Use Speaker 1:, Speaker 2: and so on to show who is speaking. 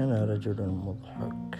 Speaker 1: أنا رجل مضحك.